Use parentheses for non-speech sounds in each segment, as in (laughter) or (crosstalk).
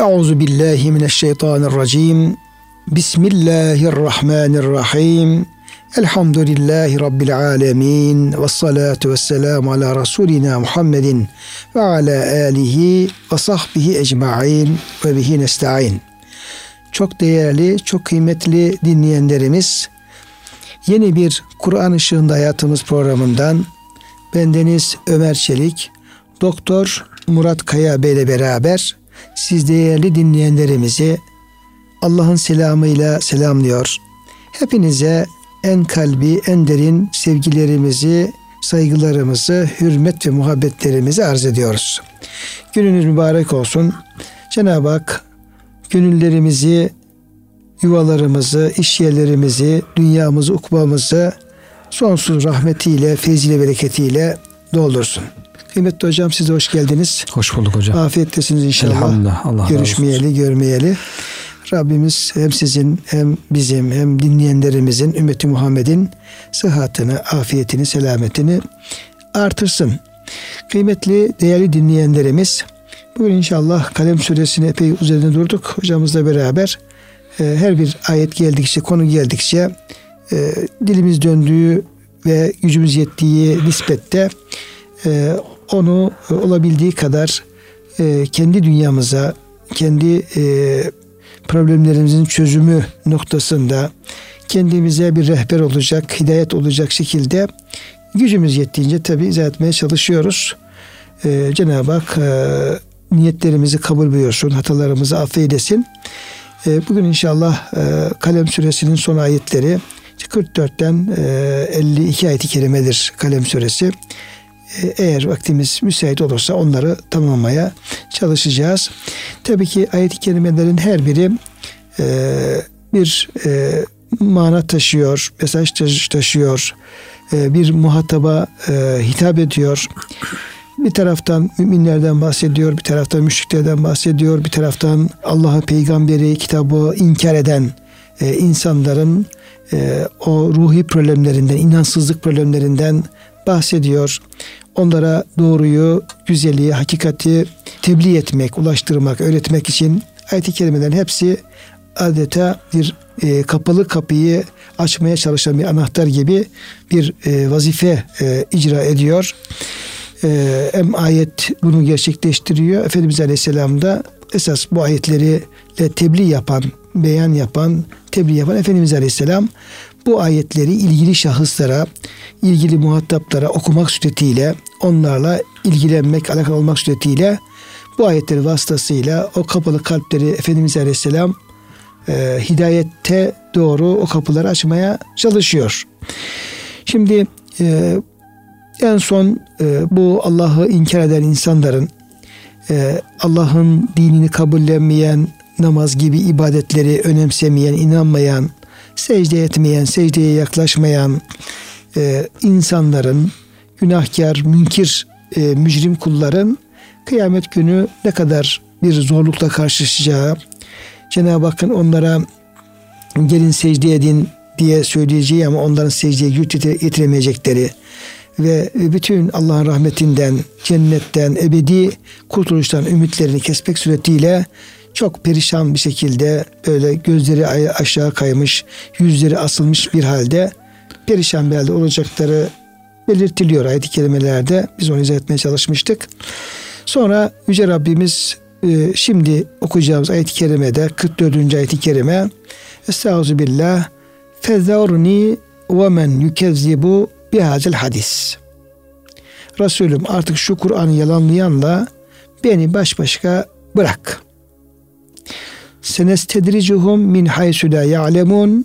Euzu billahi mineşşeytanirracim. Bismillahirrahmanirrahim. Elhamdülillahi Rabbil alemin. Ve salatu ve selamu ala Resulina Muhammedin ve ala alihi ve sahbihi ecma'in ve bihi nesta'in. Çok değerli, çok kıymetli dinleyenlerimiz, yeni bir Kur'an ışığında hayatımız programından bendeniz Ömer Çelik, Doktor Murat Kaya Bey ile beraber siz değerli dinleyenlerimizi Allah'ın selamıyla selamlıyor. Hepinize en kalbi, en derin sevgilerimizi, saygılarımızı, hürmet ve muhabbetlerimizi arz ediyoruz. Gününüz mübarek olsun. Cenab-ı Hak gönüllerimizi, yuvalarımızı, iş yerlerimizi, dünyamızı, ukbamızı sonsuz rahmetiyle, feyziyle, bereketiyle doldursun. Kıymetli hocam size hoş geldiniz. Hoş bulduk hocam. Afiyettesiniz inşallah. Elhamdülillah. Allah Görüşmeyeli, görmeyeli. Rabbimiz hem sizin hem bizim hem dinleyenlerimizin ümmeti Muhammed'in sıhhatini, afiyetini, selametini artırsın. Kıymetli, değerli dinleyenlerimiz bugün inşallah Kalem Suresini epey üzerinde durduk. Hocamızla beraber e, her bir ayet geldikçe, konu geldikçe e, dilimiz döndüğü ve gücümüz yettiği nispette e, onu olabildiği kadar e, kendi dünyamıza, kendi e, problemlerimizin çözümü noktasında kendimize bir rehber olacak, hidayet olacak şekilde gücümüz yettiğince tabi izah etmeye çalışıyoruz. Cenab-ı Hak e, niyetlerimizi kabul buyursun, hatalarımızı affeylesin. Ee, bugün inşallah e, Kalem Suresinin son ayetleri 44'ten e, 52 ayet-i kerimedir Kalem Suresi. E, eğer vaktimiz müsait olursa onları tamamlamaya çalışacağız. Tabii ki ayet-i kerimelerin her biri e, bir e, mana taşıyor, mesaj taşıyor, e, bir muhataba e, hitap ediyor. Bir taraftan müminlerden bahsediyor, bir taraftan müşriklerden bahsediyor, bir taraftan Allah'ı, peygamberi, kitabı inkar eden e, insanların e, o ruhi problemlerinden, inansızlık problemlerinden bahsediyor. Onlara doğruyu, güzelliği, hakikati tebliğ etmek, ulaştırmak, öğretmek için ayet-i kerimelerin hepsi adeta bir e, kapalı kapıyı açmaya çalışan bir anahtar gibi bir e, vazife e, icra ediyor. E, hem ayet bunu gerçekleştiriyor. Efendimiz Aleyhisselam da esas bu ayetleri tebliğ yapan, beyan yapan, tebliğ yapan Efendimiz Aleyhisselam bu ayetleri ilgili şahıslara, ilgili muhataplara okumak suretiyle, onlarla ilgilenmek, alakalı olmak suretiyle bu ayetleri vasıtasıyla o kapalı kalpleri Efendimiz Aleyhisselam e, hidayette doğru o kapıları açmaya çalışıyor. Şimdi e, en son e, bu Allah'ı inkar eden insanların e, Allah'ın dinini kabullenmeyen, namaz gibi ibadetleri önemsemeyen, inanmayan, secde etmeyen, secdeye yaklaşmayan e, insanların, günahkar, münkir, e, mücrim kulların kıyamet günü ne kadar bir zorlukla karşılaşacağı, Cenab-ı Hakk'ın onlara gelin secde edin diye söyleyeceği ama onların secdeye güç yetiremeyecekleri ve bütün Allah'ın rahmetinden, cennetten, ebedi kurtuluştan ümitlerini kesmek suretiyle çok perişan bir şekilde böyle gözleri aşağı kaymış, yüzleri asılmış bir halde perişan bir halde olacakları belirtiliyor ayet-i kerimelerde. Biz onu izah etmeye çalışmıştık. Sonra Yüce Rabbimiz e, şimdi okuyacağımız ayet-i kerimede 44. ayet-i kerime Estaizu billah Fezzarni ve men yükezzibu bihazel hadis. Resulüm artık şu Kur'an'ı yalanlayanla beni baş başka bırak. Senestedricuhum min haysu la ya'lemun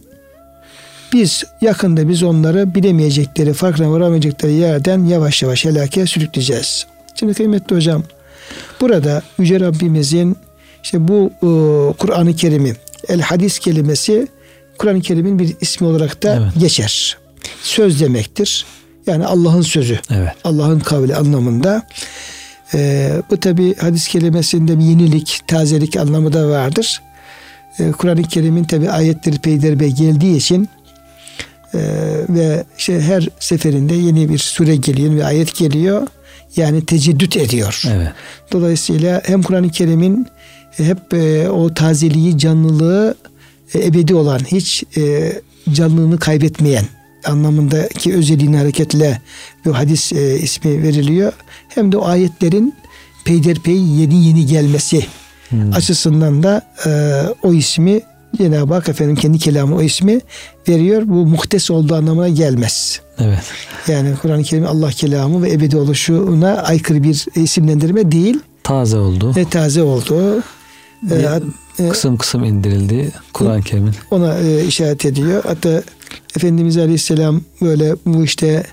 biz yakında biz onları bilemeyecekleri, farkına varamayacakları yerden yavaş yavaş helake sürükleyeceğiz. Şimdi kıymetli hocam burada Yüce Rabbimizin işte bu e, Kur'an-ı Kerim'i el hadis kelimesi Kur'an-ı Kerim'in bir ismi olarak da evet. geçer. Söz demektir. Yani Allah'ın sözü. Evet. Allah'ın kavli anlamında. Ee, bu tabi hadis kelimesinde bir yenilik, tazelik anlamı da vardır. Ee, Kur'an-ı Kerim'in tabi ayetleri peyderbe geldiği için e, ve işte her seferinde yeni bir sure geliyor, yeni bir ayet geliyor. Yani teceddüt ediyor. Evet. Dolayısıyla hem Kur'an-ı Kerim'in hep e, o tazeliği, canlılığı e, ebedi olan, hiç e, canlılığını kaybetmeyen anlamındaki özelliğini hareketle bu hadis e, ismi veriliyor. Hem de o ayetlerin peyderpey yeni yeni gelmesi hmm. açısından da e, o ismi Cenab-ı Hak efendim kendi kelamı o ismi veriyor. Bu muhtes olduğu anlamına gelmez. Evet. Yani Kur'an-ı Kerim Allah kelamı ve ebedi oluşuna aykırı bir isimlendirme değil. Taze oldu. Ve taze oldu. Ee, kısım kısım indirildi Kur'an-ı Kerim'in. Ona e, işaret ediyor. Hatta Efendimiz Aleyhisselam böyle bu işte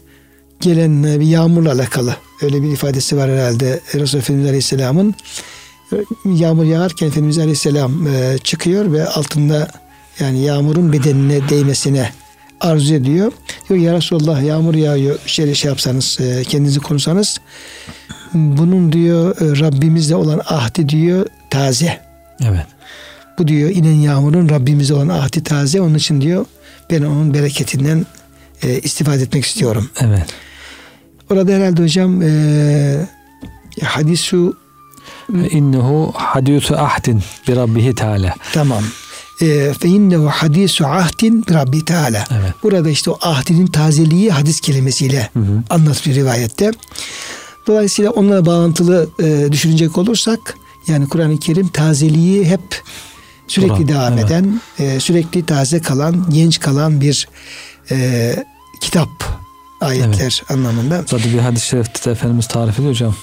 gelen bir yağmurla alakalı öyle bir ifadesi var herhalde Resulullah Efendimiz Aleyhisselam'ın yağmur yağarken Efendimiz Aleyhisselam e, çıkıyor ve altında yani yağmurun bedenine değmesine arzu ediyor. Diyor ya Resulallah yağmur yağıyor şöyle şey yapsanız e, kendinizi korusanız bunun diyor e, Rabbimizle olan ahdi diyor taze. Evet. Bu diyor inen yağmurun Rabbimizle olan ahdi taze. Onun için diyor ben onun bereketinden e, istifade etmek istiyorum. Evet. Orada herhalde hocam e, hadisu innehu hadisu ahdin bi rabbihi teala. Tamam. E, fe innehu hadisu ahdin bi rabbi teala. Evet. Burada işte o ahdinin tazeliği hadis kelimesiyle anlatılıyor rivayette. Dolayısıyla onunla bağlantılı e, düşünecek olursak yani Kur'an-ı Kerim tazeliği hep sürekli Kur'an, devam evet. eden, e, sürekli taze kalan, genç kalan bir e, kitap ayetler evet. anlamında. Zaten bir hadis-i şerifte de Efendimiz tarif ediyor hocam.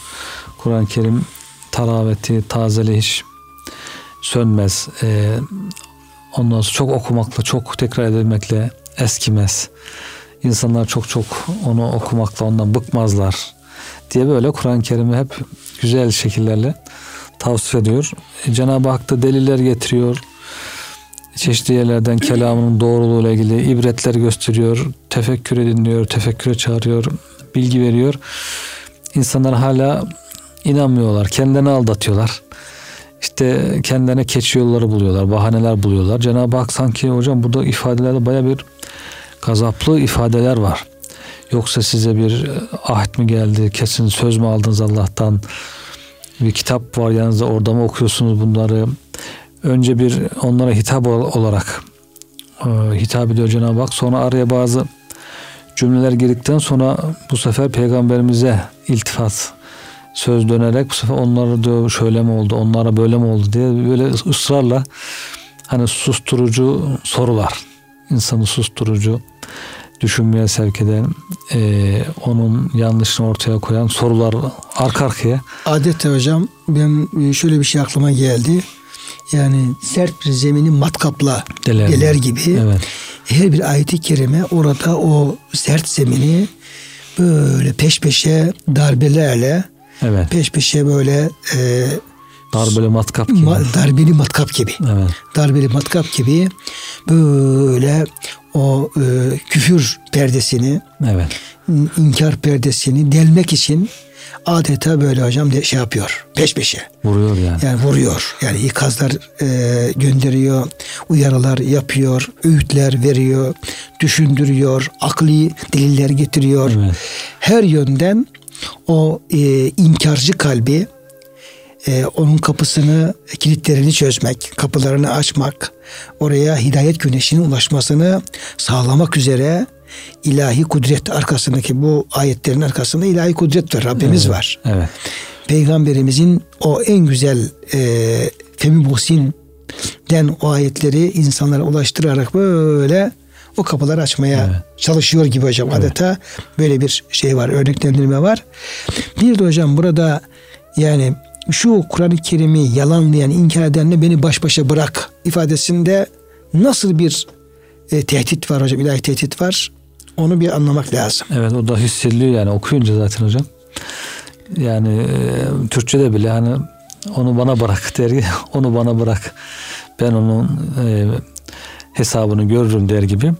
Kur'an-ı Kerim taraveti, tazeli hiç sönmez. E, ondan sonra çok okumakla, çok tekrar edilmekle eskimez. İnsanlar çok çok onu okumakla ondan bıkmazlar diye böyle Kur'an-ı Kerim'i hep güzel şekillerle tavsiye ediyor. E, Cenab-ı Hak da deliller getiriyor. Çeşitli yerlerden kelamının doğruluğuyla ilgili ibretler gösteriyor. Tefekkür dinliyor, tefekküre çağırıyor, bilgi veriyor. İnsanlar hala inanmıyorlar. Kendilerini aldatıyorlar. İşte kendilerine keçi yolları buluyorlar, bahaneler buluyorlar. Cenab-ı Hak sanki hocam burada ifadelerde baya bir gazaplı ifadeler var. Yoksa size bir ahit mi geldi, kesin söz mü aldınız Allah'tan? Bir kitap var yanınızda orada mı okuyorsunuz bunları? Önce bir onlara hitap olarak e, hitap ediyor Cenab-ı Hak. Sonra araya bazı cümleler girdikten sonra bu sefer peygamberimize iltifat söz dönerek bu sefer onlara diyor şöyle mi oldu, onlara böyle mi oldu diye böyle ısrarla hani susturucu sorular. insanı susturucu, düşünmeye sevk eden, e, onun yanlışını ortaya koyan sorular arka arkaya. Adette hocam ben şöyle bir şey aklıma geldi. Yani sert bir zemini matkapla deler, deler gibi. Evet. Her bir ayeti kerime orada o sert zemini böyle peş peşe darbelerle Evet. Peş peşe böyle e, darbeli matkap gibi. Ma, darbeli matkap gibi. Evet. Darbeli matkap gibi böyle o e, küfür perdesini, evet. inkar perdesini delmek için adeta böyle hocam de, şey yapıyor. Peş peşe. Vuruyor yani. Yani vuruyor. Yani ikazlar e, gönderiyor, uyarılar yapıyor, öğütler veriyor, düşündürüyor, akli deliller getiriyor. Evet. Her yönden o e, inkarcı kalbi e, onun kapısını kilitlerini çözmek, kapılarını açmak, oraya hidayet güneşinin ulaşmasını sağlamak üzere ilahi kudret arkasındaki bu ayetlerin arkasında ilahi kudret var. Rabbimiz evet, var. Evet. Peygamberimizin o en güzel e, Femi den o ayetleri insanlara ulaştırarak böyle o kapıları açmaya evet. çalışıyor gibi hocam. Evet. Adeta böyle bir şey var, örneklendirme var. Bir de hocam burada yani şu Kur'an-ı Kerim'i yalanlayan, inkar edenle beni baş başa bırak ifadesinde nasıl bir e, tehdit var hocam, ilahi tehdit var. Onu bir anlamak lazım. Evet o da hissediliyor yani okuyunca zaten hocam. Yani e, Türkçe'de bile hani onu bana bırak (laughs) der onu bana bırak. Ben onun e, hesabını görürüm der gibi.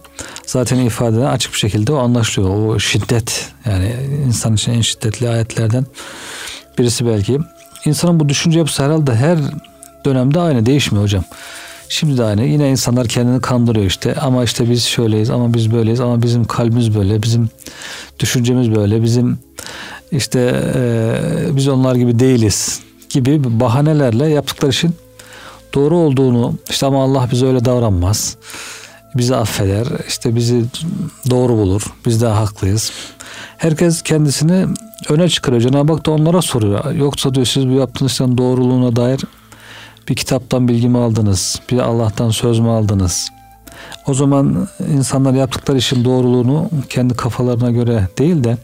Zaten ifadeden açık bir şekilde o anlaşılıyor. O şiddet yani insan için en şiddetli ayetlerden birisi belki. İnsanın bu düşünce yapısı herhalde her dönemde aynı değişmiyor hocam. Şimdi de aynı. Yine insanlar kendini kandırıyor işte. Ama işte biz şöyleyiz ama biz böyleyiz ama bizim kalbimiz böyle. Bizim düşüncemiz böyle. Bizim işte e, biz onlar gibi değiliz gibi bahanelerle yaptıkları için doğru olduğunu işte ama Allah bize öyle davranmaz. Bizi affeder. işte bizi doğru bulur. Biz daha haklıyız. Herkes kendisini öne çıkarıyor. Cenab-ı Hak da onlara soruyor. Yoksa diyor siz bu yaptığınız işlerin doğruluğuna dair bir kitaptan bilgi mi aldınız? Bir Allah'tan söz mü aldınız? O zaman insanlar yaptıkları işin doğruluğunu kendi kafalarına göre değil de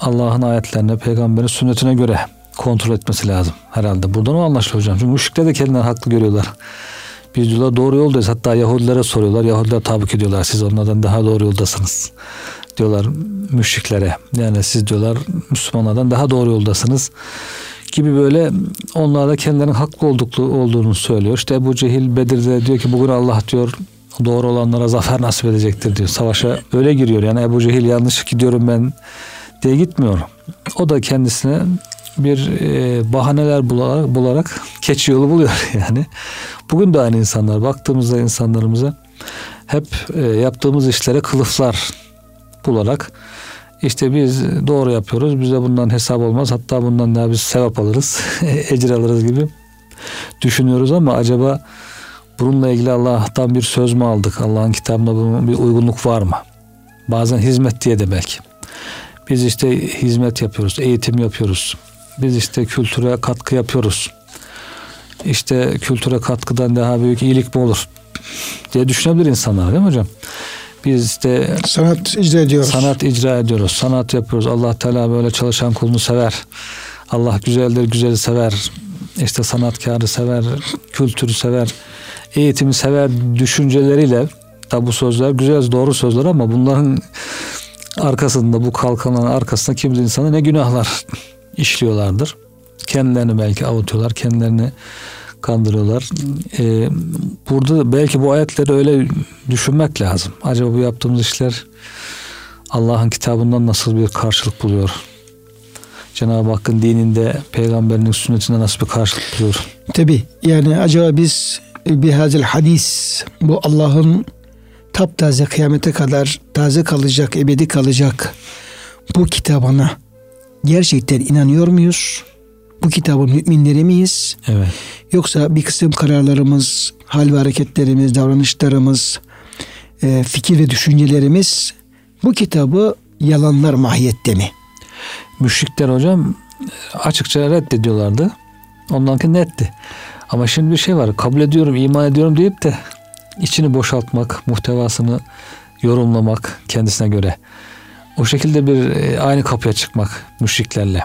Allah'ın ayetlerine, peygamberin sünnetine göre kontrol etmesi lazım herhalde. Buradan o anlaşılıyor hocam. Çünkü müşrikler de kendilerini haklı görüyorlar. Biz diyorlar doğru yoldayız. Hatta Yahudilere soruyorlar. Yahudiler tabuk ediyorlar. Siz onlardan daha doğru yoldasınız. Diyorlar müşriklere. Yani siz diyorlar Müslümanlardan daha doğru yoldasınız. Gibi böyle onlar da kendilerinin haklı olduklu, olduğunu söylüyor. İşte Ebu Cehil Bedir'de diyor ki bugün Allah diyor doğru olanlara zafer nasip edecektir diyor. Savaşa öyle giriyor. Yani Ebu Cehil yanlış gidiyorum ben diye gitmiyor. O da kendisine bir e, bahaneler bularak, bularak keçi yolu buluyor (laughs) yani. Bugün de aynı insanlar baktığımızda insanlarımıza hep e, yaptığımız işlere kılıflar bularak işte biz doğru yapıyoruz. Bize bundan hesap olmaz. Hatta bundan daha biz sevap alırız. (laughs) ecir alırız gibi düşünüyoruz ama acaba bununla ilgili Allah'tan bir söz mü aldık? Allah'ın kitabında bunun bir uygunluk var mı? Bazen hizmet diye de belki. Biz işte hizmet yapıyoruz, eğitim yapıyoruz. Biz işte kültüre katkı yapıyoruz. İşte kültüre katkıdan daha büyük iyilik mi olur diye düşünebilir insanlar değil mi hocam? Biz işte sanat icra ediyoruz. Sanat icra ediyoruz. Sanat yapıyoruz. Allah Teala böyle çalışan kulunu sever. Allah güzeldir, güzeli sever. İşte sanatkarı sever, kültürü sever, eğitimi sever düşünceleriyle tabi bu sözler güzel doğru sözler ama bunların arkasında bu kalkanların arkasında kimse insana ne günahlar işliyorlardır. Kendilerini belki avutuyorlar, kendilerini kandırıyorlar. Ee, burada belki bu ayetleri öyle düşünmek lazım. Acaba bu yaptığımız işler Allah'ın kitabından nasıl bir karşılık buluyor? Cenab-ı Hakk'ın dininde, peygamberinin sünnetinde nasıl bir karşılık buluyor? Tabi yani acaba biz bir hazel hadis bu Allah'ın taptaze kıyamete kadar taze kalacak, ebedi kalacak bu kitabına gerçekten inanıyor muyuz? Bu kitabın müminleri miyiz? Evet. Yoksa bir kısım kararlarımız, hal ve hareketlerimiz, davranışlarımız, e, fikir ve düşüncelerimiz bu kitabı yalanlar mahiyette mi? Müşrikler hocam açıkça reddediyorlardı. Ondanki netti. Ama şimdi bir şey var. Kabul ediyorum, iman ediyorum deyip de içini boşaltmak, muhtevasını yorumlamak kendisine göre. O şekilde bir e, aynı kapıya çıkmak müşriklerle.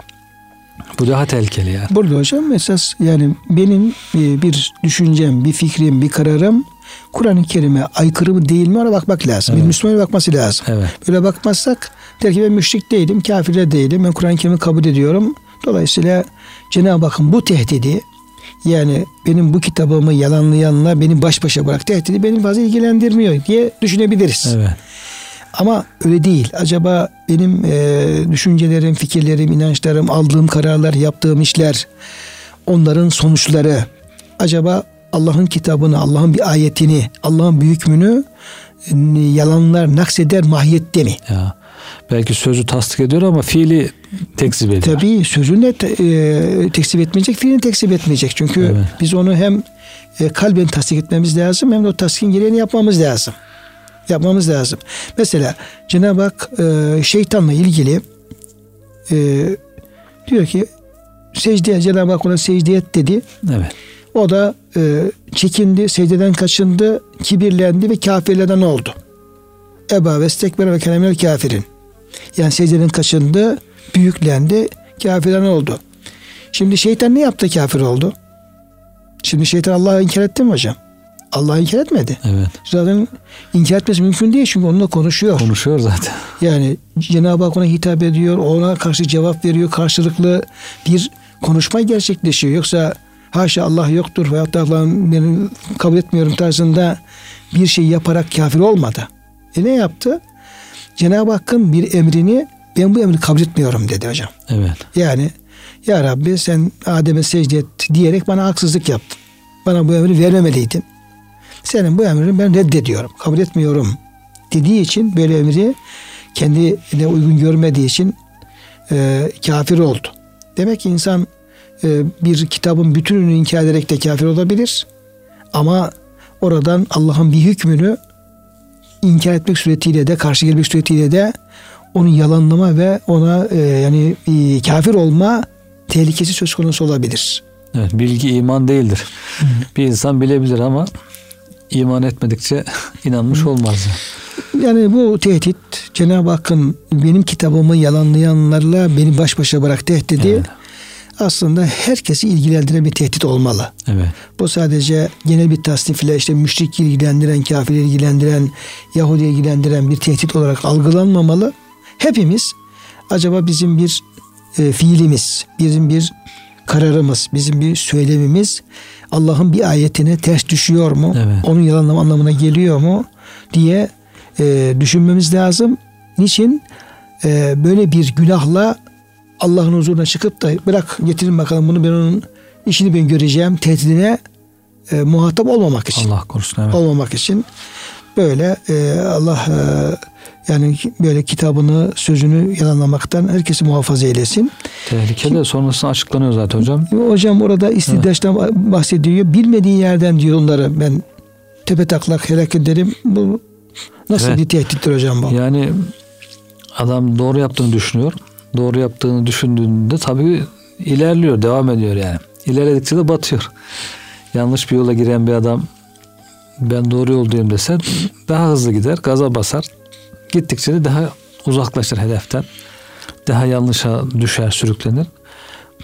Bu daha tehlikeli yani. Burada hocam esas yani benim e, bir düşüncem, bir fikrim, bir kararım Kur'an-ı Kerim'e aykırı mı değil mi ona bakmak lazım. Evet. Bir Müslüman'a bakması lazım. Evet. Böyle bakmazsak der ki ben müşrik değilim, kafir de değilim. Ben Kur'an-ı Kerim'i kabul ediyorum. Dolayısıyla Cenab-ı Hakk'ın bu tehdidi yani benim bu kitabımı yalanlayanla beni baş başa bırak tehdidi beni fazla ilgilendirmiyor diye düşünebiliriz. Evet. Ama öyle değil. Acaba benim e, düşüncelerim, fikirlerim, inançlarım, aldığım kararlar, yaptığım işler, onların sonuçları acaba Allah'ın kitabını, Allah'ın bir ayetini, Allah'ın büyük hükmünü e, yalanlar nakseder mahiyette mi? Ya. Belki sözü tasdik ediyor ama fiili tekzip ediyor. Tabii sözünü te, e, tekzip etmeyecek, fiilini tekzip etmeyecek. Çünkü evet. biz onu hem e, kalben tasdik etmemiz lazım hem de o tasdikin gereğini yapmamız lazım yapmamız lazım. Mesela Cenab-ı Hak e, şeytanla ilgili e, diyor ki secdeye Cenab-ı Hak ona secde et dedi. Evet. O da e, çekindi, secdeden kaçındı, kibirlendi ve kafirlerden oldu. Eba ve stekber ve kenemel kafirin. Yani secdeden kaçındı, büyüklendi, kafirden oldu. Şimdi şeytan ne yaptı kafir oldu? Şimdi şeytan Allah'ı inkar etti mi hocam? Allah inkar etmedi. Evet. Zaten inkar etmesi mümkün değil çünkü onunla konuşuyor. Konuşuyor zaten. Yani Cenab-ı Hak ona hitap ediyor, ona karşı cevap veriyor, karşılıklı bir konuşma gerçekleşiyor. Yoksa haşa Allah yoktur veyahut da Allah'ın beni kabul etmiyorum tarzında bir şey yaparak kafir olmadı. E ne yaptı? Cenab-ı Hakk'ın bir emrini ben bu emri kabul etmiyorum dedi hocam. Evet. Yani ya Rabbi sen Adem'e secde et diyerek bana haksızlık yaptın. Bana bu emri vermemeliydin. Senin bu emrini ben reddediyorum. Kabul etmiyorum dediği için böyle emri kendine uygun görmediği için e, kafir oldu. Demek ki insan e, bir kitabın bütününü inkar ederek de kafir olabilir. Ama oradan Allah'ın bir hükmünü inkar etmek suretiyle de karşı gelmek suretiyle de onu yalanlama ve ona e, yani e, kafir olma tehlikesi söz konusu olabilir. Evet, bilgi iman değildir. Hı. Bir insan bilebilir ama iman etmedikçe (laughs) inanmış olmaz. Yani bu tehdit Cenab-ı Hakk'ın benim kitabımı yalanlayanlarla beni baş başa bırak tehdidi evet. aslında herkesi ilgilendiren bir tehdit olmalı. Evet. Bu sadece genel bir tasnifle işte müşrik ilgilendiren, kafir ilgilendiren, Yahudi ilgilendiren bir tehdit olarak algılanmamalı. Hepimiz acaba bizim bir e, fiilimiz, bizim bir kararımız, bizim bir söylemimiz Allah'ın bir ayetine ters düşüyor mu? Evet. Onun yalanlama anlamına geliyor mu? diye e, düşünmemiz lazım. Niçin? E, böyle bir günahla Allah'ın huzuruna çıkıp da bırak getirin bakalım bunu ben onun işini ben göreceğim tehdidine e, muhatap olmamak için. Allah korusun. Evet. Olmamak için böyle e, Allah e, yani böyle kitabını, sözünü yalanlamaktan herkesi muhafaza eylesin. Tehlike de sonrasında açıklanıyor zaten hocam. Hocam orada istidaştan evet. bahsediyor. Bilmediği yerden diyor onları ben tepe taklak helak ederim. Bu nasıl evet. bir tehdittir hocam bu? Yani adam doğru yaptığını düşünüyor. Doğru yaptığını düşündüğünde tabii ilerliyor, devam ediyor yani. İlerledikçe de batıyor. Yanlış bir yola giren bir adam ben doğru yoldayım dese daha hızlı gider, gaza basar. Gittikçe de daha uzaklaşır hedeften. Daha yanlışa düşer, sürüklenir.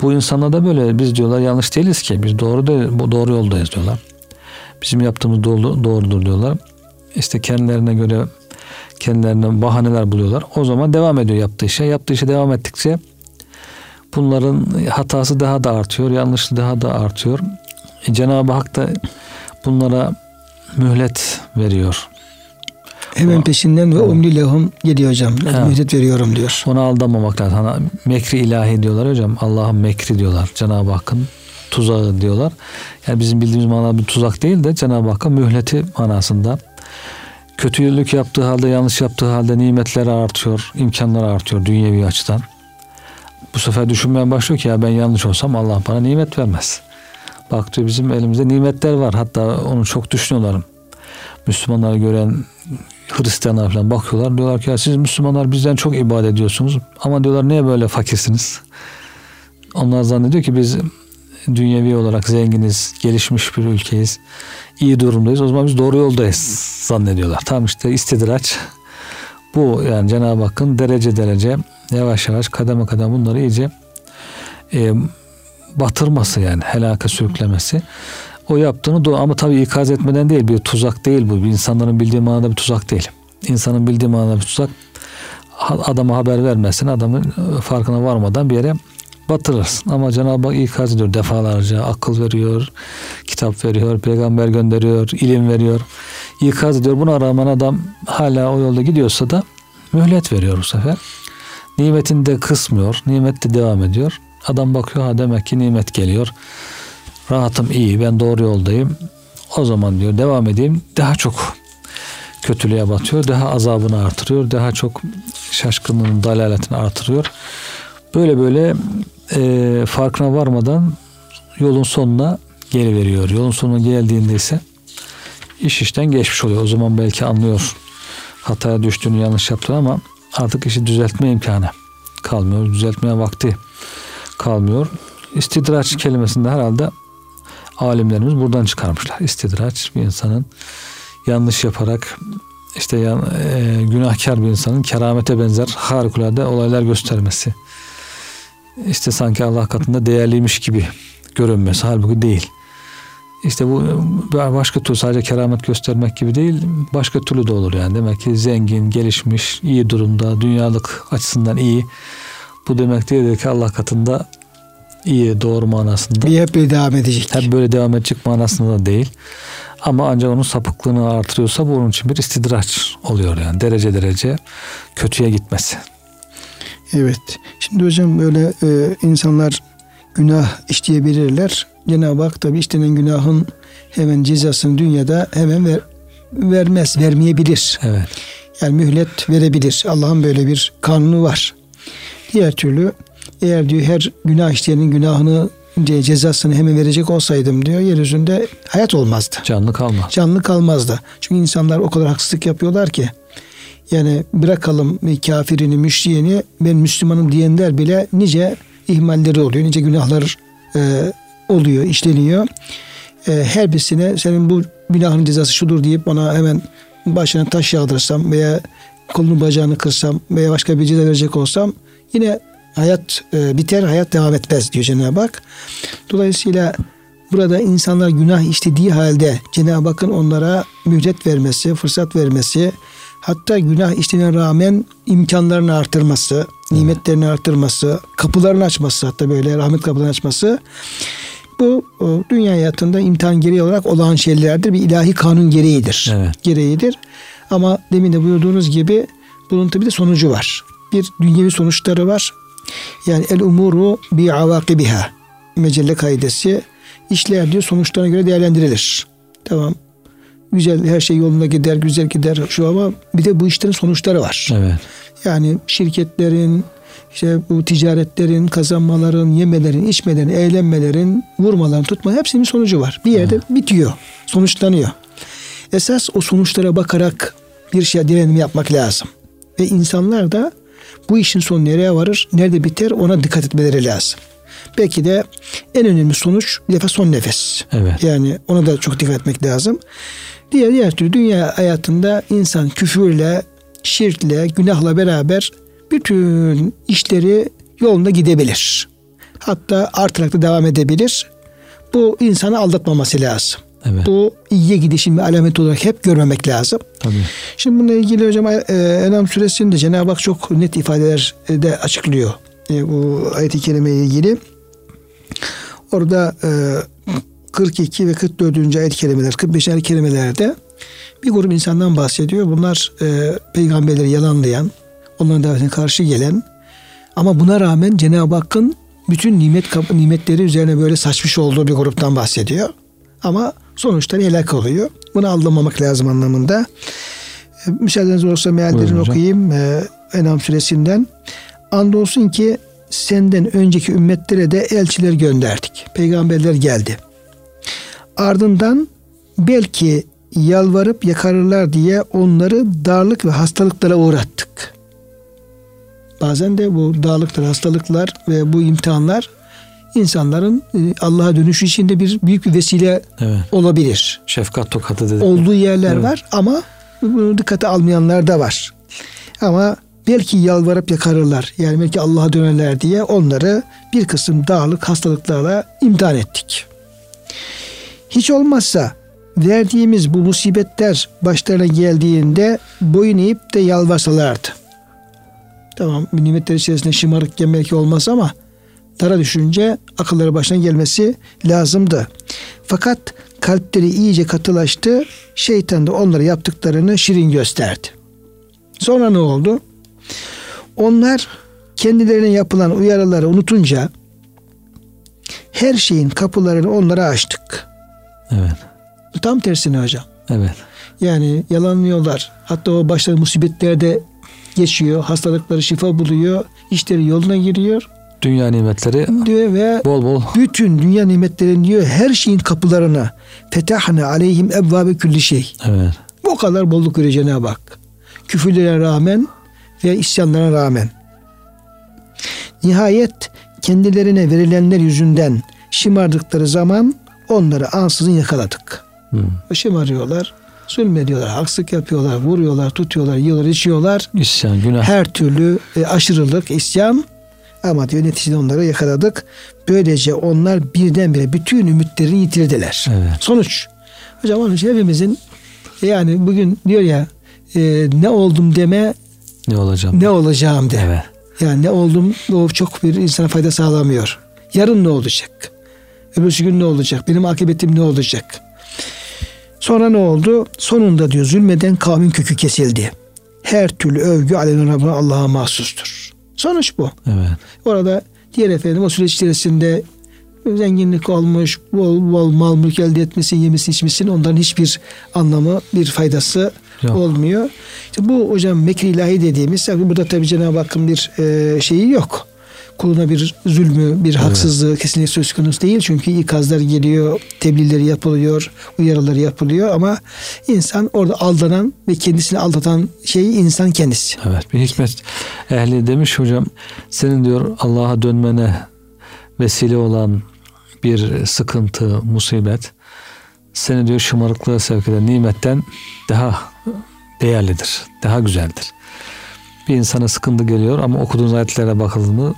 Bu insanlar da böyle biz diyorlar yanlış değiliz ki. Biz doğru bu doğru yoldayız diyorlar. Bizim yaptığımız doğru, doğrudur diyorlar. İşte kendilerine göre kendilerine bahaneler buluyorlar. O zaman devam ediyor yaptığı işe. Yaptığı işe devam ettikçe bunların hatası daha da artıyor, yanlışlığı daha da artıyor. E, Cenab-ı Hak da bunlara mühlet veriyor. Hemen peşinden ve umli lehum geliyor hocam. Evet. Veriyorum diyor. Ona aldanmamak lazım. Hani mekri ilahi diyorlar hocam. Allah'ın mekri diyorlar. Cenab-ı Hakk'ın tuzağı diyorlar. Yani bizim bildiğimiz manada bir tuzak değil de Cenab-ı Hakk'ın mühleti manasında. Kötülük yaptığı halde, yanlış yaptığı halde nimetleri artıyor, imkanları artıyor dünyevi açıdan. Bu sefer düşünmeye başlıyor ki ya ben yanlış olsam Allah bana nimet vermez. Bak diyor bizim elimizde nimetler var. Hatta onu çok düşünüyorlar. Müslümanları gören Hristiyanlar falan bakıyorlar. Diyorlar ki ya siz Müslümanlar bizden çok ibadet ediyorsunuz. Ama diyorlar niye böyle fakirsiniz? Onlar zannediyor ki biz dünyevi olarak zenginiz, gelişmiş bir ülkeyiz. iyi durumdayız. O zaman biz doğru yoldayız zannediyorlar. Tam işte istidraç bu yani Cenab-ı Hakk'ın derece derece yavaş yavaş kademe kademe bunları iyice e, batırması yani helaka sürüklemesi. O yaptığını doğru ama tabii ikaz etmeden değil bir tuzak değil bu. İnsanların bildiği manada bir tuzak değil. İnsanın bildiği manada bir tuzak adama haber vermesin adamın e, farkına varmadan bir yere batırırsın. Ama Cenab-ı Hak ikaz ediyor defalarca. Akıl veriyor, kitap veriyor, peygamber gönderiyor, ilim veriyor. İkaz ediyor. Buna rağmen adam hala o yolda gidiyorsa da mühlet veriyor bu sefer. Nimetini de kısmıyor. Nimet de devam ediyor. Adam bakıyor ha demek ki nimet geliyor. Rahatım iyi ben doğru yoldayım. O zaman diyor devam edeyim. Daha çok kötülüğe batıyor. Daha azabını artırıyor. Daha çok şaşkınlığın dalaletini artırıyor. Böyle böyle e, farkına varmadan yolun sonuna geliveriyor. Yolun sonuna geldiğinde ise iş işten geçmiş oluyor. O zaman belki anlıyor hataya düştüğünü yanlış yaptığını ama artık işi düzeltme imkanı kalmıyor. Düzeltmeye vakti kalmıyor. İstidraç kelimesinde herhalde alimlerimiz buradan çıkarmışlar. İstidraç bir insanın yanlış yaparak işte yan, e, günahkar bir insanın keramete benzer harikulade olaylar göstermesi işte sanki Allah katında değerliymiş gibi görünmesi halbuki değil. İşte bu başka türlü sadece keramet göstermek gibi değil, başka türlü de olur yani. Demek ki zengin, gelişmiş, iyi durumda, dünyalık açısından iyi. Bu demek değildir ki Allah katında iyi, doğru manasında. Bir hep böyle devam edecek. Hep böyle devam edecek manasında da değil. Ama ancak onun sapıklığını artırıyorsa bu onun için bir istidraç oluyor yani. Derece derece kötüye gitmesi. Evet. Şimdi hocam böyle e, insanlar günah işleyebilirler. Cenab-ı Hak tabi işlenen günahın hemen cezasını dünyada hemen ver, vermez, vermeyebilir. Evet. Yani mühlet verebilir. Allah'ın böyle bir kanunu var. Diğer türlü eğer diyor her günah işleyenin günahını diye cezasını hemen verecek olsaydım diyor yeryüzünde hayat olmazdı. Canlı kalmaz. Canlı kalmazdı. Çünkü insanlar o kadar haksızlık yapıyorlar ki yani bırakalım kafirini, müşriyeni ben Müslümanım diyenler bile nice ihmalleri oluyor, nice günahlar e, oluyor, işleniyor. E, her birisine senin bu günahın cezası şudur deyip ona hemen başına taş yağdırsam veya kolunu bacağını kırsam veya başka bir ceza verecek olsam yine hayat e, biter, hayat devam etmez diyor Cenab-ı Hak. Dolayısıyla burada insanlar günah işlediği halde Cenab-ı Hakk'ın onlara mühlet vermesi, fırsat vermesi, hatta günah işlemine rağmen imkanlarını artırması, nimetlerini artırması, kapılarını açması hatta böyle rahmet kapılarını açması bu dünya hayatında imtihan gereği olarak olağan şeylerdir. Bir ilahi kanun gereğidir. Evet. Gereğidir. Ama demin de buyurduğunuz gibi bunun tabi de sonucu var. Bir dünyevi sonuçları var. Yani el umuru bi avakibiha. Mecelle kaidesi işler diyor sonuçlarına göre değerlendirilir. Tamam. Güzel her şey yolunda gider, güzel gider şu ama bir de bu işlerin sonuçları var. Evet. Yani şirketlerin, işte bu ticaretlerin, kazanmaların, yemelerin, içmelerin, eğlenmelerin, vurmaların, tutma hepsinin sonucu var. Bir yerde evet. bitiyor, sonuçlanıyor. Esas o sonuçlara bakarak bir şey direnimi yapmak lazım. Ve insanlar da bu işin sonu nereye varır, nerede biter ona dikkat etmeleri lazım. Belki de en önemli sonuç bir defa son nefes. Evet. Yani ona da çok dikkat etmek lazım. Diğer diğer türlü dünya hayatında insan küfürle, şirkle, günahla beraber bütün işleri yolunda gidebilir. Hatta artarak da devam edebilir. Bu insanı aldatmaması lazım. Evet. Bu iyiye gidişin bir alamet olarak hep görmemek lazım. Tabii. Şimdi bununla ilgili hocam e, Enam suresinde Cenab-ı Hak çok net ifadeler de açıklıyor. E, bu ayet-i kerime ile ilgili. Orada e, 42 ve 44. ayet-i kerimeler, 45. ayet-i kerimelerde bir grup insandan bahsediyor. Bunlar e, peygamberleri yalanlayan, onların davetine karşı gelen ama buna rağmen Cenab-ı Hakk'ın bütün nimet nimetleri üzerine böyle saçmış olduğu bir gruptan bahsediyor. Ama sonuçta helak oluyor. Bunu aldırmamak lazım anlamında. E, müsaadeniz olursa meallerini okuyayım. E, Enam suresinden. Andolsun ki senden önceki ümmetlere de elçiler gönderdik. Peygamberler geldi. Ardından belki yalvarıp yakarırlar diye onları darlık ve hastalıklara uğrattık. Bazen de bu darlıklar, hastalıklar ve bu imtihanlar insanların e, Allah'a dönüşü için de bir büyük bir vesile evet. olabilir. Şefkat tokatı dedi. Olduğu yerler evet. var ama bunu dikkate almayanlar da var. Ama belki yalvarıp yakarırlar. Yani belki Allah'a dönerler diye onları bir kısım dağlık hastalıklarla imtihan ettik. Hiç olmazsa verdiğimiz bu musibetler başlarına geldiğinde boyun eğip de yalvarsalardı. Tamam nimetler içerisinde şımarıkken belki olmaz ama dara düşünce akılları başına gelmesi lazımdı. Fakat kalpleri iyice katılaştı. Şeytan da onlara yaptıklarını şirin gösterdi. Sonra ne oldu? Onlar kendilerine yapılan uyarıları unutunca her şeyin kapılarını onlara açtık. Evet. Tam tersine hocam. Evet. Yani yalanlıyorlar. Hatta o başları musibetlerde geçiyor. Hastalıkları şifa buluyor. işleri yoluna giriyor. Dünya nimetleri diyor ve bol bol. Bütün dünya nimetlerin diyor her şeyin kapılarına fetahne aleyhim ebvabe külli şey. Evet. Bu kadar bolluk veriyor Cenab-ı Hak. Küfürlere rağmen ve isyanlara rağmen. Nihayet kendilerine verilenler yüzünden şımardıkları zaman onları ansızın yakaladık. Hmm. Şımarıyorlar, zulmediyorlar, haksızlık yapıyorlar, vuruyorlar, tutuyorlar, yiyorlar, içiyorlar. İsyan, günah. Her türlü e, aşırılık, isyan ama diyor neticede onları yakaladık. Böylece onlar birdenbire bütün ümitlerini yitirdiler. Evet. Sonuç. Hocam onun için hepimizin yani bugün diyor ya e, ne oldum deme ne olacağım ne olacağım de. Evet. Yani ne oldum o çok bir insana fayda sağlamıyor. Yarın ne olacak? Öbürsü gün ne olacak? Benim akıbetim ne olacak? Sonra ne oldu? Sonunda diyor zulmeden kavmin kökü kesildi. Her türlü övgü aleyhine Allah'a mahsustur. Sonuç bu. Evet. Orada diğer efendim o süreç içerisinde zenginlik olmuş, bol bol mal mülk elde etmesi, yemesi, içmesinin onların hiçbir anlamı, bir faydası Yok. olmuyor. İşte bu hocam mekri ilahi dediğimiz, burada tabi Cenab-ı Hakk'ın bir e, şeyi yok. Kuluna bir zulmü, bir haksızlığı kesinlikle söz konusu değil. Çünkü ikazlar geliyor, tebliğleri yapılıyor, uyarıları yapılıyor ama insan orada aldanan ve kendisini aldatan şey insan kendisi. Evet bir hikmet ehli demiş hocam senin diyor Allah'a dönmene vesile olan bir sıkıntı, musibet seni diyor şımarıklığa sevk eden nimetten daha değerlidir, daha güzeldir. Bir insana sıkıntı geliyor ama okuduğunuz ayetlere bakıldı mı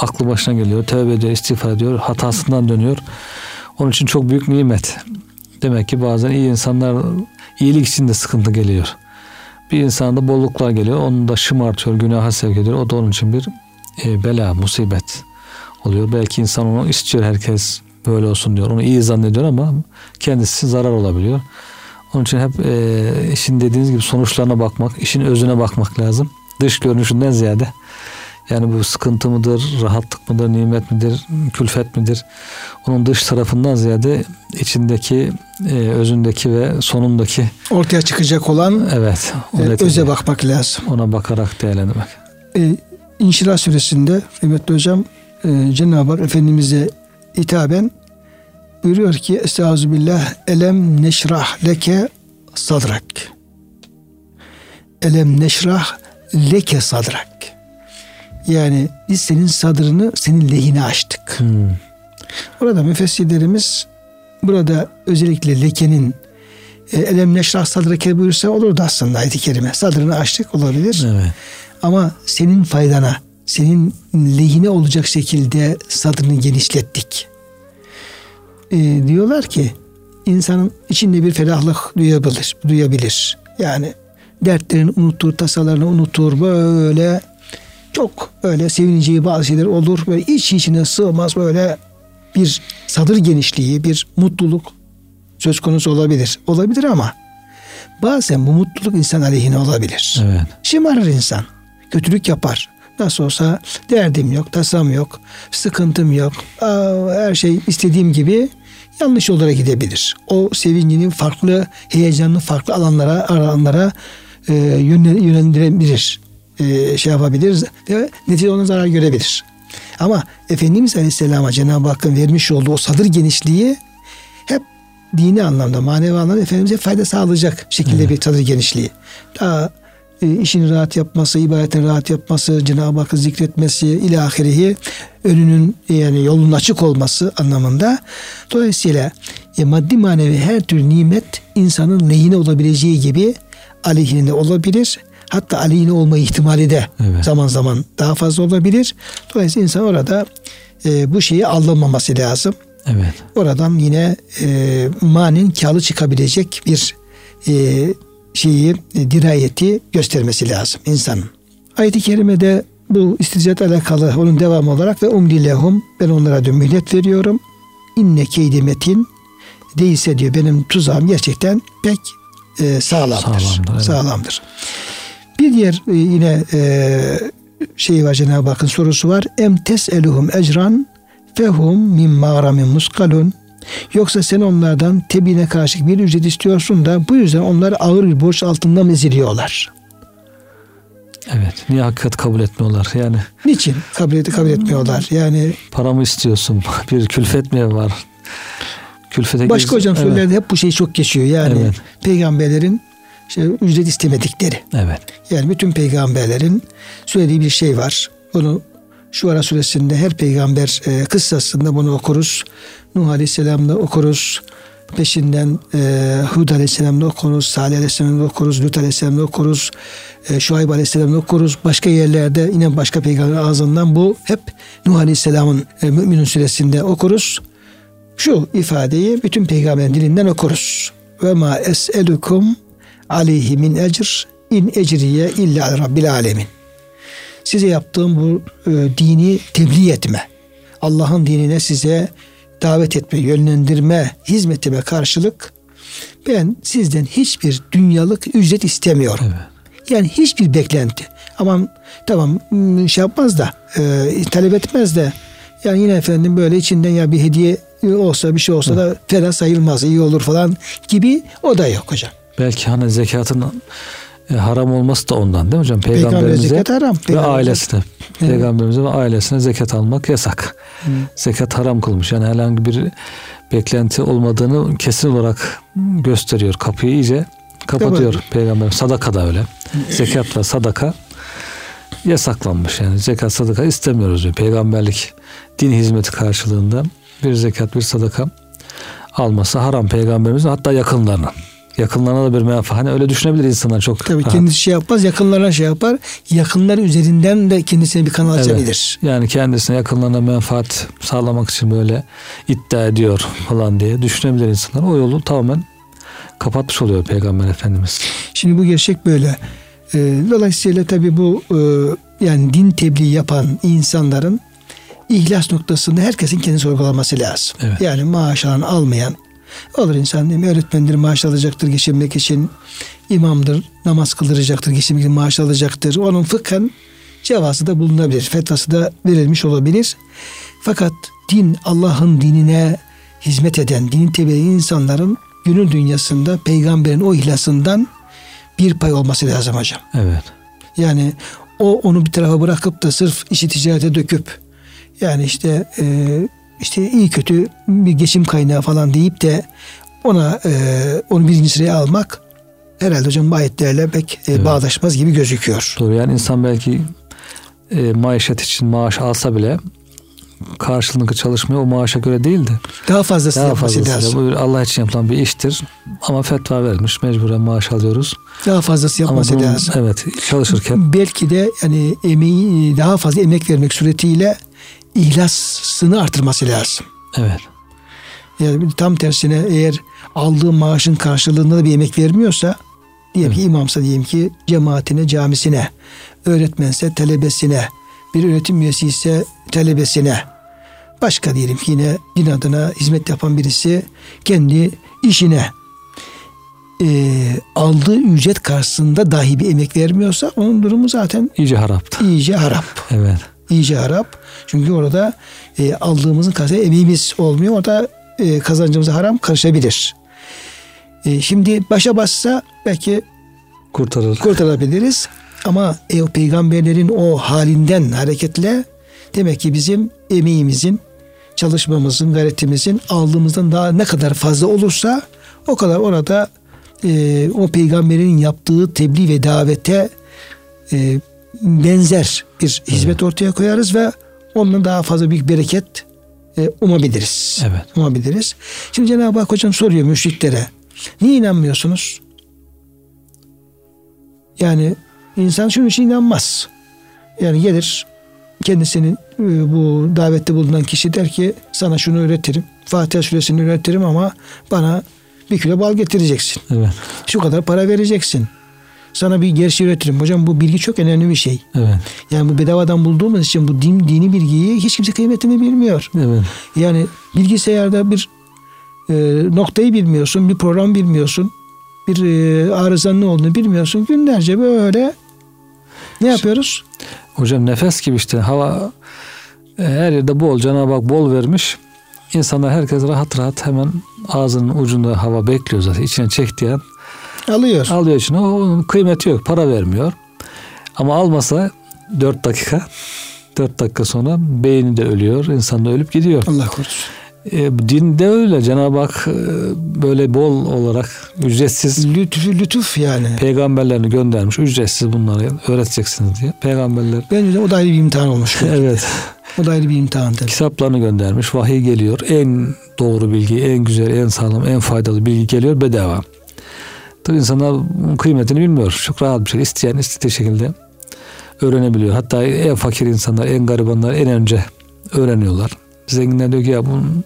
aklı başına geliyor, tövbe ediyor, istiğfar ediyor, hatasından dönüyor. Onun için çok büyük nimet. Demek ki bazen iyi insanlar iyilik için de sıkıntı geliyor. Bir insanda bolluklar geliyor, onu da şımartıyor, günaha sevk ediyor. O da onun için bir e, bela, musibet oluyor. Belki insan onu istiyor herkes böyle olsun diyor. Onu iyi zannediyor ama kendisi zarar olabiliyor. Onun için hep e, işin dediğiniz gibi sonuçlarına bakmak, işin özüne bakmak lazım. Dış görünüşünden ziyade. Yani bu sıkıntı mıdır, rahatlık mıdır, nimet midir, külfet midir? Onun dış tarafından ziyade içindeki, e, özündeki ve sonundaki ortaya çıkacak olan evet, e, öze bakmak lazım. Ona bakarak değerlendirmek. E, İnşirah suresinde kıymetli hocam e, Cenab-ı Hak Efendimiz'e hitaben buyuruyor ki Estağfirullah elem neşrah leke sadrak elem neşrah leke sadrak yani biz senin sadrını senin lehine açtık. Hmm. Orada müfessirlerimiz burada özellikle lekenin e, elem neşrah sadrake buyursa olurdu aslında ayet-i kerime. Sadrını açtık olabilir. Evet. Ama senin faydana, senin lehine olacak şekilde sadrını genişlettik. E, diyorlar ki insanın içinde bir ferahlık duyabilir, duyabilir. Yani dertlerini unutur, tasalarını unutur, böyle çok öyle sevineceği bazı şeyler olur. Böyle iç içine sığmaz böyle bir sadır genişliği, bir mutluluk söz konusu olabilir. Olabilir ama bazen bu mutluluk insan aleyhine olabilir. Evet. Şımarır insan. Kötülük yapar. Nasıl olsa derdim yok, tasam yok, sıkıntım yok. Aa, her şey istediğim gibi yanlış olarak gidebilir. O sevincini farklı, heyecanını farklı alanlara, alanlara e, yönlendirebilir e, şey yapabilir ve neticede ona zarar görebilir. Ama Efendimiz Aleyhisselam'a Cenab-ı Hakk'ın vermiş olduğu o sadır genişliği hep dini anlamda, manevi anlamda Efendimiz'e fayda sağlayacak şekilde evet. bir sadır genişliği. Daha e, işini rahat yapması, ibadetini rahat yapması, Cenab-ı Hakk'ı zikretmesi, ilahirihi önünün yani yolun açık olması anlamında. Dolayısıyla e, maddi manevi her tür nimet insanın lehine olabileceği gibi aleyhine olabilir hatta aleyhine olma ihtimali de evet. zaman zaman daha fazla olabilir. Dolayısıyla insan orada e, bu şeyi aldanmaması lazım. Evet. Oradan yine e, manin kâlı çıkabilecek bir e, şeyi e, dirayeti göstermesi lazım insanın. Ayet-i kerimede bu istizat alakalı onun devamı olarak ve umli lehum ben onlara diyor mühlet veriyorum. İnne keydi metin değilse diyor benim tuzağım gerçekten pek e, sağlamdır. Sağlamdır. Evet. sağlamdır. Bir diğer e, yine e, şey var Cenab-ı Hakk'ın sorusu var. Em tes'eluhum ecran fehum min mağramin muskalun. Yoksa sen onlardan tebine karşı bir ücret istiyorsun da bu yüzden onlar ağır bir borç altında mı eziliyorlar? Evet. Niye hakikat kabul etmiyorlar? Yani niçin kabul, kabul etmiyorlar? Yani paramı istiyorsun? (laughs) Bir külfet mi var? Külfete Başka gez... hocam evet. hep bu şey çok geçiyor. Yani evet. peygamberlerin işte ücret istemedikleri. Evet. Yani bütün peygamberlerin söylediği bir şey var. Bunu şu ara suresinde her peygamber e, kıssasında bunu okuruz. Nuh Aleyhisselam'da okuruz. Peşinden e, Hud Aleyhisselam'da okuruz. Salih Aleyhisselam'da okuruz. Lut Aleyhisselam'da okuruz. E, Şuayb Aleyhisselam'da okuruz. Başka yerlerde yine başka peygamber ağzından bu hep Nuh Aleyhisselam'ın e, Müminun suresinde okuruz. Şu ifadeyi bütün peygamberin dilinden okuruz. Ve ma es'elukum aleyhi min ecr in ecriye illa rabbil alemin. Size yaptığım bu e, dini tebliğ etme. Allah'ın dinine size davet etme, yönlendirme, hizmetime karşılık ben sizden hiçbir dünyalık ücret istemiyorum. Evet. Yani hiçbir beklenti. Ama tamam şey yapmaz da e, talep etmez de yani yine efendim böyle içinden ya bir hediye olsa bir şey olsa da fena sayılmaz iyi olur falan gibi o da yok hocam belki hani zekatın E, haram olması da ondan değil mi hocam? Peygamber Peygamberimize zekat haram. ve Peygamber- ailesine. Evet. Peygamberimize ve ailesine zekat almak yasak. Hı. Zekat haram kılmış. Yani herhangi bir beklenti olmadığını kesin olarak gösteriyor. Kapıyı iyice kapatıyor Kapat- peygamber. Sadaka da öyle. Zekat ve sadaka yasaklanmış. Yani zekat sadaka istemiyoruz diyor. Peygamberlik din hizmeti karşılığında bir zekat bir sadaka alması haram peygamberimizin hatta yakınlarının. Yakınlarına da bir menfaat. Hani öyle düşünebilir insanlar çok. Tabii rahat. kendisi şey yapmaz, yakınlarına şey yapar. Yakınlar üzerinden de kendisine bir kanal Evet. açabilir. Yani kendisine yakınlarına menfaat sağlamak için böyle iddia ediyor falan diye düşünebilir insanlar. O yolu tamamen kapatmış oluyor Peygamber Efendimiz. Şimdi bu gerçek böyle. Ee, dolayısıyla tabii bu e, yani din tebliği yapan insanların ihlas noktasında herkesin kendini sorgulaması lazım. Evet. Yani maaş alan almayan olur insan değil mi? Öğretmendir maaş alacaktır geçinmek için. imamdır namaz kıldıracaktır geçinmek için maaş alacaktır. Onun fıkhen cevazı da bulunabilir. Fetvası da verilmiş olabilir. Fakat din Allah'ın dinine hizmet eden, dinin tebliğ insanların günün dünyasında peygamberin o ihlasından bir pay olması lazım hocam. Evet. Yani o onu bir tarafa bırakıp da sırf işi ticarete döküp yani işte e, işte iyi kötü bir geçim kaynağı falan deyip de ona e, onu birinci sıraya almak herhalde hocam bu ayetlerle pek e, Evet. bağdaşmaz gibi gözüküyor. Doğru yani insan belki e, maişet için maaş alsa bile karşılığında çalışmaya o maaşa göre değil de Daha fazlası daha yapması fazlasıyla lazım. bu Allah için yapılan bir iştir. Ama fetva verilmiş mecburen maaş alıyoruz. Daha fazlası Ama yapması bunun, lazım. evet çalışırken Belki de yani emeği daha fazla emek vermek suretiyle ihlasını artırması lazım. evet Yani tam tersine eğer aldığı maaşın karşılığında da bir emek vermiyorsa diyelim ki imamsa diyelim ki cemaatine, camisine, öğretmense talebesine, bir öğretim üyesi ise talebesine, başka diyelim ki yine din adına hizmet yapan birisi kendi işine eee, aldığı ücret karşısında dahi bir emek vermiyorsa onun durumu zaten iyice haraptı. iyice harap. Evet. İyice harap. Çünkü orada e, aldığımızın karşısında emeğimiz olmuyor. Orada e, kazancımıza haram karışabilir. E, şimdi başa bassa belki Kurtarır. kurtarabiliriz. Ama e, o peygamberlerin o halinden hareketle demek ki bizim emeğimizin, çalışmamızın, gayretimizin aldığımızdan daha ne kadar fazla olursa o kadar orada e, o peygamberin yaptığı tebliğ ve davete e, benzer bir hizmet ortaya koyarız ve ondan daha fazla büyük bereket e, umabiliriz. Evet. Umabiliriz. Şimdi Cenab-ı Hak hocam soruyor müşriklere. Niye inanmıyorsunuz? Yani insan şunun için inanmaz. Yani gelir kendisinin e, bu davette bulunan kişi der ki sana şunu öğretirim. Fatiha suresini öğretirim ama bana bir kilo bal getireceksin. Evet. Şu kadar para vereceksin. Sana bir gerçeği öğretirim. Hocam bu bilgi çok önemli bir şey. Evet. Yani bu bedavadan bulduğumuz için bu din, dini bilgiyi hiç kimse kıymetini bilmiyor. Evet. Yani bilgisayarda bir e, noktayı bilmiyorsun, bir program bilmiyorsun, bir e, arızanın ne olduğunu bilmiyorsun. Günlerce böyle ne yapıyoruz? Hocam nefes gibi işte hava e, her yerde bol Cenab-ı Hak bol vermiş. İnsanlar herkes rahat rahat hemen ağzının ucunda hava bekliyor zaten. İçine an Alıyor. alıyor. O- Onun kıymeti yok. Para vermiyor. Ama almasa 4 dakika 4 dakika sonra beyni de ölüyor. İnsan da ölüp gidiyor. Allah korusun. E, din de öyle. Cenab-ı Hak e, böyle bol olarak ücretsiz Lütuf, lütuf yani. peygamberlerini göndermiş. Ücretsiz bunları öğreteceksiniz diye. Peygamberler Bence o da ayrı bir imtihan olmuş. (laughs) evet O da ayrı bir imtihan tabii. kitaplarını göndermiş. Vahiy geliyor. En doğru bilgi, en güzel, en sağlam, en faydalı bilgi geliyor bedava. Tabii insanlar kıymetini bilmiyor. Çok rahat bir şey. İsteyen istediği şekilde öğrenebiliyor. Hatta en fakir insanlar, en garibanlar en önce öğreniyorlar. Zenginler diyor ki ya bunun,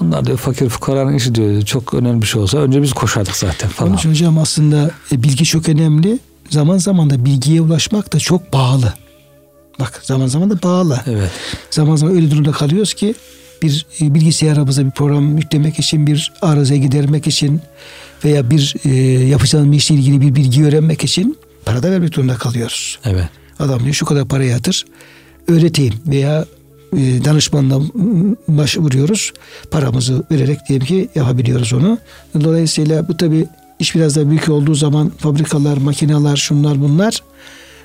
bunlar diyor fakir fukaranın işi diyor. Çok önemli bir şey olsa önce biz koşardık zaten Onun falan. için hocam aslında e, bilgi çok önemli. Zaman zaman da bilgiye ulaşmak da çok pahalı. Bak zaman zaman da pahalı. Evet. Zaman zaman öyle durumda kalıyoruz ki bir e, bilgisayarımıza bir program yüklemek için, bir arızayı gidermek için veya bir e, yapacağımız işle ilgili bir bilgi öğrenmek için para da vermek durumunda kalıyoruz. Evet. Adam diyor şu kadar para yatır, öğreteyim veya e, danışmanla başvuruyoruz. Paramızı vererek diyelim ki yapabiliyoruz onu. Dolayısıyla bu tabi iş biraz da büyük olduğu zaman fabrikalar, makineler, şunlar bunlar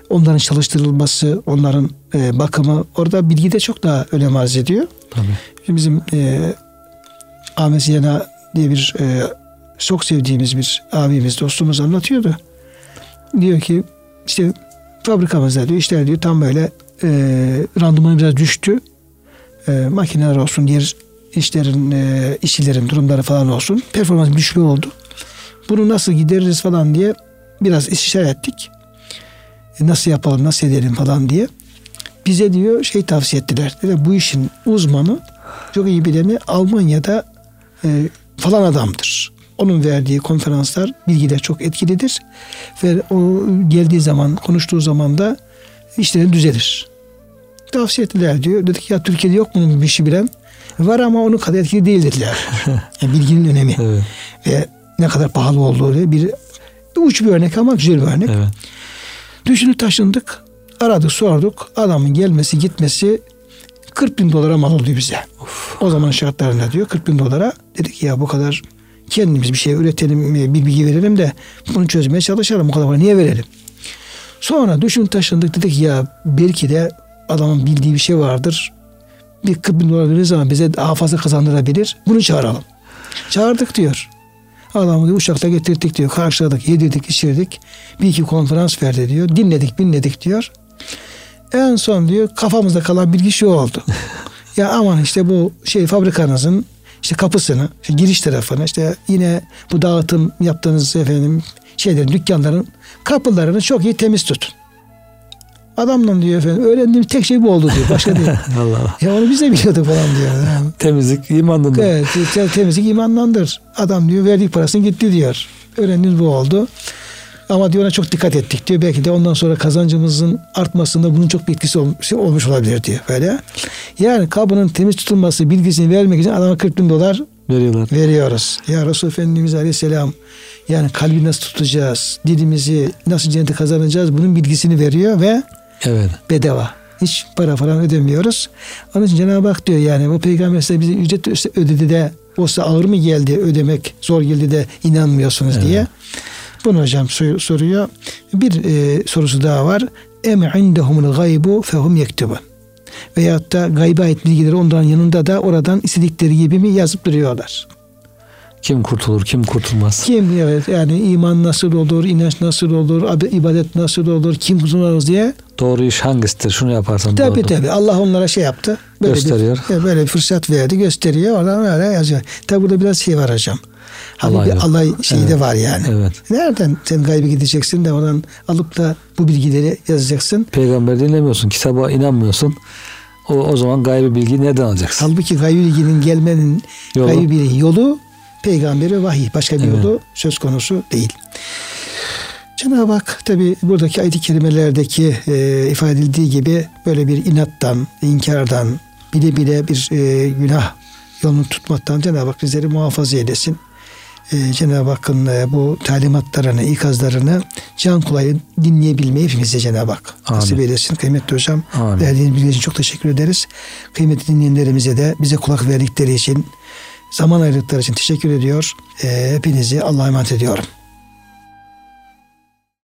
onların çalıştırılması, onların e, bakımı orada bilgi de çok daha önem arz ediyor. Tabii. Şimdi bizim e, Ahmet Siyana diye bir e, çok sevdiğimiz bir abimiz, dostumuz anlatıyordu. Diyor ki işte fabrikamızda diyor işler diyor tam böyle e, randımanı biraz düştü. E, makineler olsun, diğer işlerin, e, işçilerin durumları falan olsun. Performans düşme oldu. Bunu nasıl gideririz falan diye biraz istişare ettik. E, nasıl yapalım, nasıl edelim falan diye. Bize diyor şey tavsiye ettiler. Dedi, bu işin uzmanı, çok iyi bileni Almanya'da e, falan adamdır. Onun verdiği konferanslar, bilgiler çok etkilidir. Ve o geldiği zaman, konuştuğu zaman da işlerin düzelir. Tavsiye ettiler diyor. Dedik ya Türkiye'de yok mu bir işi bilen? Var ama onun kadar etkili değil dediler. (laughs) yani bilginin önemi. Evet. Ve ne kadar pahalı olduğu bir uç bir örnek ama güzel bir örnek. Evet. Düşünüp taşındık. Aradık sorduk. Adamın gelmesi gitmesi 40 bin dolara mal oluyor bize. O zaman şartlarında diyor 40 bin dolara. Dedik ya bu kadar kendimiz bir şey üretelim bir bilgi verelim de bunu çözmeye çalışalım. Bu kadar para niye verelim? Sonra düşünüp taşındık dedik ya belki de adamın bildiği bir şey vardır. Bir 40 bin dolar veririz ama bize daha fazla kazandırabilir. Bunu çağıralım. Çağırdık diyor. Adamı uçakla getirdik diyor. Karşıladık, yedirdik, içirdik. Bir iki konferans verdi diyor. Dinledik, dinledik diyor. En son diyor kafamızda kalan bilgi şu oldu. (laughs) ya aman işte bu şey fabrikanızın işte kapısını, işte giriş tarafını, işte yine bu dağıtım yaptığınız efendim şeylerin, dükkanların kapılarını çok iyi temiz tutun. Adamla diyor efendim öğrendiğim tek şey bu oldu diyor. Başka değil. (laughs) Allah Allah. ya onu biz de biliyorduk falan diyor. Yani. (laughs) Temizlik imandan. Evet, te- temizlik imandandır. Adam diyor verdik parasını gitti diyor. Öğrendiğimiz bu oldu. Ama diyor ona çok dikkat ettik diyor. Belki de ondan sonra kazancımızın artmasında bunun çok bir etkisi olmuş, olmuş olabilir diyor böyle. Yani kabının temiz tutulması bilgisini vermek için adama 40 bin dolar Veriyorlar. veriyoruz. Ya Resul Efendimiz Aleyhisselam yani kalbi nasıl tutacağız, dilimizi nasıl cennete kazanacağız bunun bilgisini veriyor ve Evet. bedava. Hiç para falan ödemiyoruz. Onun için Cenab-ı Hak diyor yani bu peygamber size bize ücret ödedi de olsa ağır mı geldi ödemek zor geldi de inanmıyorsunuz diye. Bunu hocam sor- soruyor. Bir e, sorusu daha var. Em indehumul gaybu fehum yektubun. Veyahut da gayba ait bilgileri onların yanında da oradan istedikleri gibi mi yazıp duruyorlar. Kim kurtulur, kim kurtulmaz. Kim evet yani iman nasıl olur, inanç nasıl olur, ibadet nasıl olur, kim kurtulur diye Doğru iş hangisidir? Şunu yaparsan Tabii doğru. tabii. Allah onlara şey yaptı. Böyle Gösteriyor. Bir, böyle bir fırsat verdi. Gösteriyor. Oradan öyle yazıyor. Tabii burada biraz şey var hocam. Hani Alay bir yok. alay şeyi de Evet. var yani. Evet. Nereden sen gaybe gideceksin de oradan alıp da bu bilgileri yazacaksın. Peygamber dinlemiyorsun, kitaba inanmıyorsun. O, o zaman gaybi bilgiyi nereden alacaksın? Halbuki gaybi bilginin gelmenin Yolu. gaybi bilginin yolu peygamber ve vahiy. Başka bir Evet. yolu söz konusu değil. Cenab-ı Hak tabi buradaki ayet-i kerimelerdeki e, ifade edildiği gibi böyle bir inattan, inkardan, bile bile bir e, günah yolunu tutmaktan Cenab-ı Hak bizleri muhafaza eylesin. E, Cenab-ı Hakk'ın e, bu talimatlarını, ikazlarını can kulağıyla dinleyebilmeyi hepimize Cenab-ı Hak Amin. nasip eylesin. Kıymetli hocam, Amin. verdiğiniz bilgiler için çok teşekkür ederiz. Kıymetli dinleyenlerimize de bize kulak verdikleri için, zaman ayırdıkları için teşekkür ediyor. E, hepinizi Allah'a emanet ediyorum.